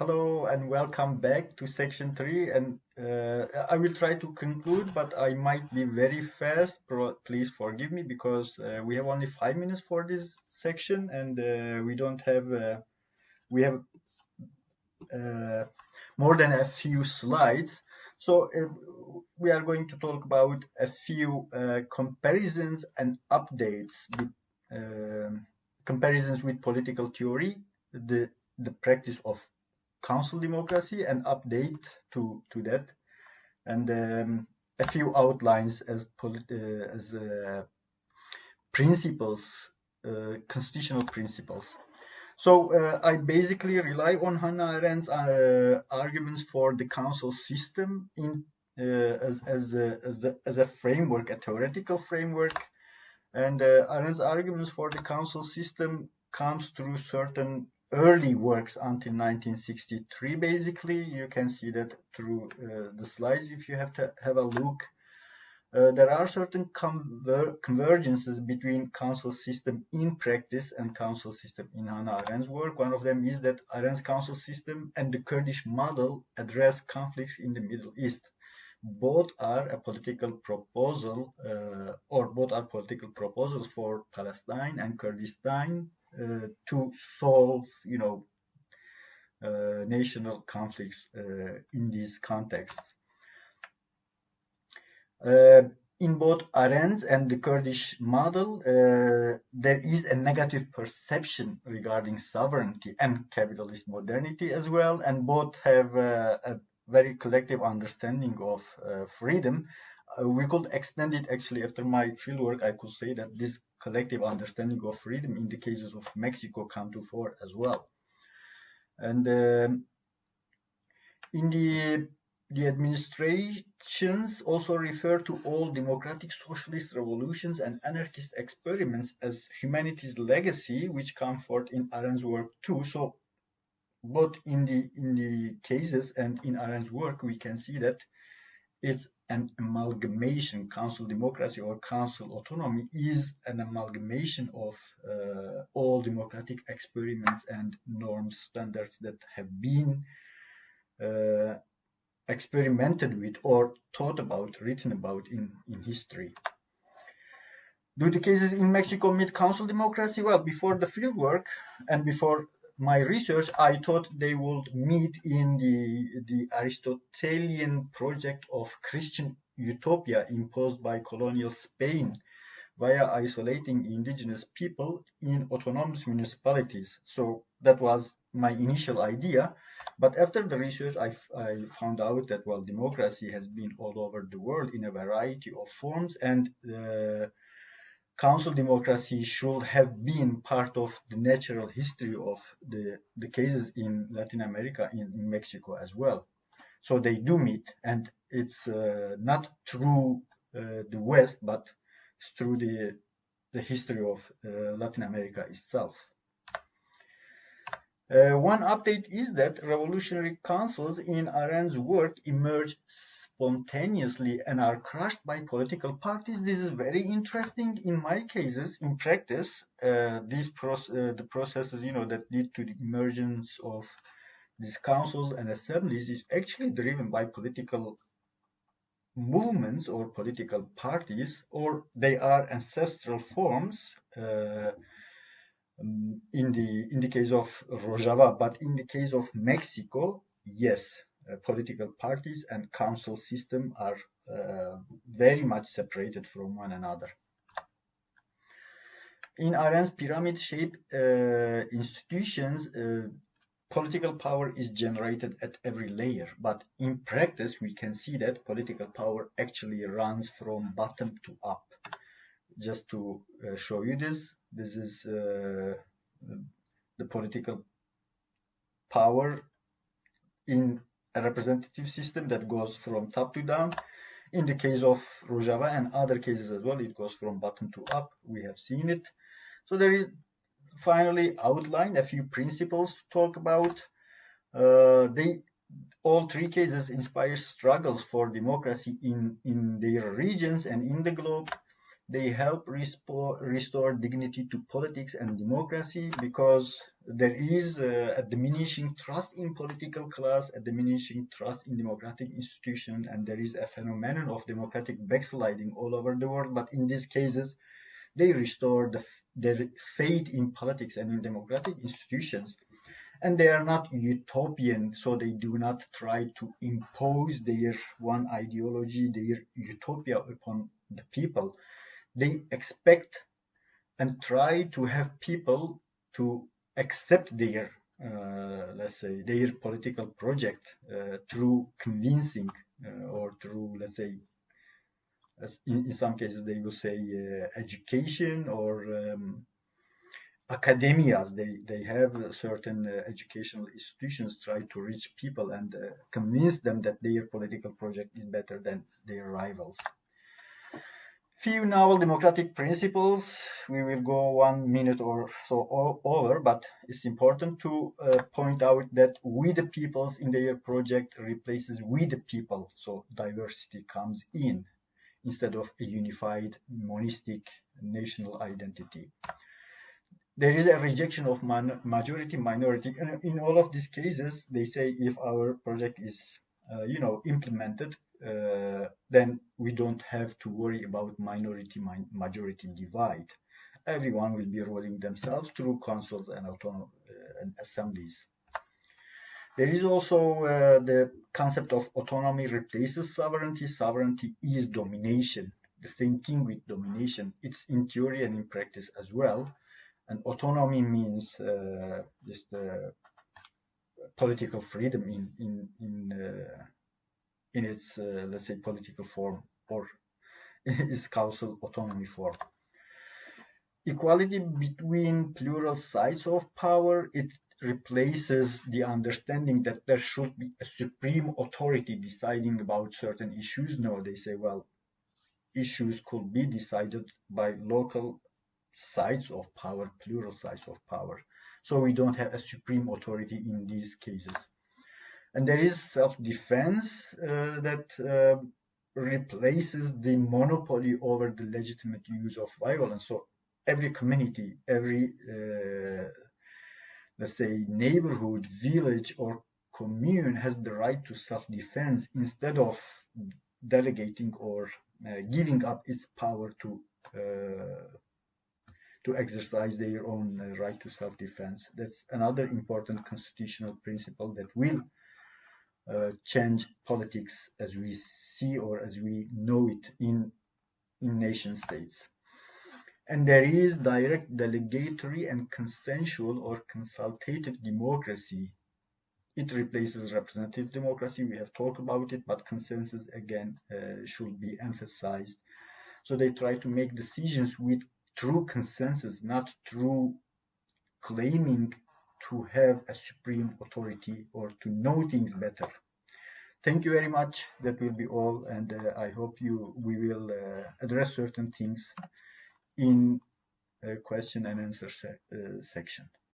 hello and welcome back to section three. And uh, I will try to conclude, but I might be very fast. Please forgive me because uh, we have only five minutes for this section, and uh, we don't have uh, we have uh, more than a few slides. So uh, we are going to talk about a few comparisons and updates, um, comparisons with political theory, the the practice of council democracy and update to to that. And um, a few outlines as uh, as uh, principles uh, constitutional principles. So uh, I basically rely on Hannah Arendt's uh, arguments for the council system in uh, as as a, as the as a framework, a theoretical framework, and Arendt's arguments for the council system comes through certain early works until 1963 basically you can see that through uh, the slides if you have to have a look uh, there are certain conver convergences between council system in practice and council system in Hannah Arendt's work. One of them is that Arendt's council system and the Kurdish model address conflicts in the Middle East. Both are a political proposal, uh, or both are political proposals for Palestine and Kurdistan to solve, you know, uh, national conflicts uh, in these contexts. in both Arendt's and the Kurdish model, there is a negative perception regarding sovereignty and capitalist modernity as well, and both have a very collective understanding of uh, freedom. Uh, we could extend it actually after my fieldwork. I could say that this collective understanding of freedom in the cases of Mexico come to fore as well. And um, in the the administrations also refer to all democratic socialist revolutions and anarchist experiments as humanity's legacy, which come forth in Arendt's work too. So both in the in the cases and in Arendt's work, we can see that it's an amalgamation. Council democracy or council autonomy is an amalgamation of uh, all democratic experiments and norms, standards that have been uh, experimented with or thought about, written about in, in history. Do the cases in Mexico meet council democracy? Well, before the fieldwork and before my research, I thought they would meet in the, the Aristotelian project of Christian utopia imposed by colonial Spain via isolating indigenous people in autonomous municipalities. So that was my initial idea. But after the research, I, I found out that, well, democracy has been all over the world in a variety of forms and uh, council democracy should have been part of the natural history of the, the cases in Latin America, in, in Mexico as well. So they do meet, and it's uh, not through uh, the West, but through the, the history of uh, Latin America itself. Uh, one update is that revolutionary councils in Arendt's work emerge spontaneously and are crushed by political parties. This is very interesting. In my cases, in practice, uh, these proce uh, the processes, you know, that lead to the emergence of these councils and assemblies is actually driven by political movements or political parties, or they are ancestral forms. Um, in the in the case of Rojava, but in the case of Mexico, yes, uh, political parties and council system are uh, very much separated from one another. In Arendt's pyramid-shaped uh, institutions, uh, political power is generated at every layer, but in practice, we can see that political power actually runs from bottom to up. Just to uh, show you this, this is uh, the political power in a representative system that goes from top to down. In the case of Rojava and other cases as well, it goes from bottom to up. We have seen it. So there is finally outlined a few principles to talk about. Uh, they all three cases inspire struggles for democracy in, in their regions and in the globe. They help restore, restore dignity to politics and democracy because there is a diminishing trust in political class, a diminishing trust in democratic institutions, and there is a phenomenon of democratic backsliding all over the world. But in these cases, they restore the, their faith in politics and in democratic institutions. And they are not utopian, so they do not try to impose their one ideology, their utopia upon the people. They expect and try to have people to accept their, uh, let's say, their political project uh, through convincing uh, or through, let's say, in, in, some cases they will say uh, education or um, academias. They they have certain uh, educational institutions try to reach people and uh, convince them that their political project is better than their rivals few novel democratic principles. We will go one minute or so over, but it's important to uh, point out that we the peoples in their project replaces we the people. So diversity comes in instead of a unified monistic national identity. There is a rejection of majority minority. And in all of these cases, they say if our project is, you know, implemented, uh, then we don't have to worry about minority majority divide. Everyone will be ruling themselves through councils and autonomous uh, and assemblies. There is also uh, the concept of autonomy replaces sovereignty. Sovereignty is domination. The same thing with domination. It's in theory and in practice as well. And autonomy means uh, just uh, political freedom in in in uh, in its, uh, let's say, political form or its council autonomy form. Equality between plural sides of power, it replaces the understanding that there should be a supreme authority deciding about certain issues. No, they say, well, issues could be decided by local sides of power, plural sides of power. So we don't have a supreme authority in these cases and there is self-defense uh, that uh, replaces the monopoly over the legitimate use of violence. So every community, every uh, let's say neighborhood, village, or commune has the right to self-defense instead of delegating or uh, giving up its power to uh, to exercise their own uh, right to self-defense. That's another important constitutional principle that will uh, change politics as we see or as we know it in in nation states. And there is direct delegatory and consensual or consultative democracy. It replaces representative democracy. We have talked about it but consensus again uh, should be emphasized. So they try to make decisions with true consensus not through claiming to have a supreme authority or to know things better. Thank you very much. That will be all, and uh, I hope you we will uh, address certain things in a question and answer se uh, section.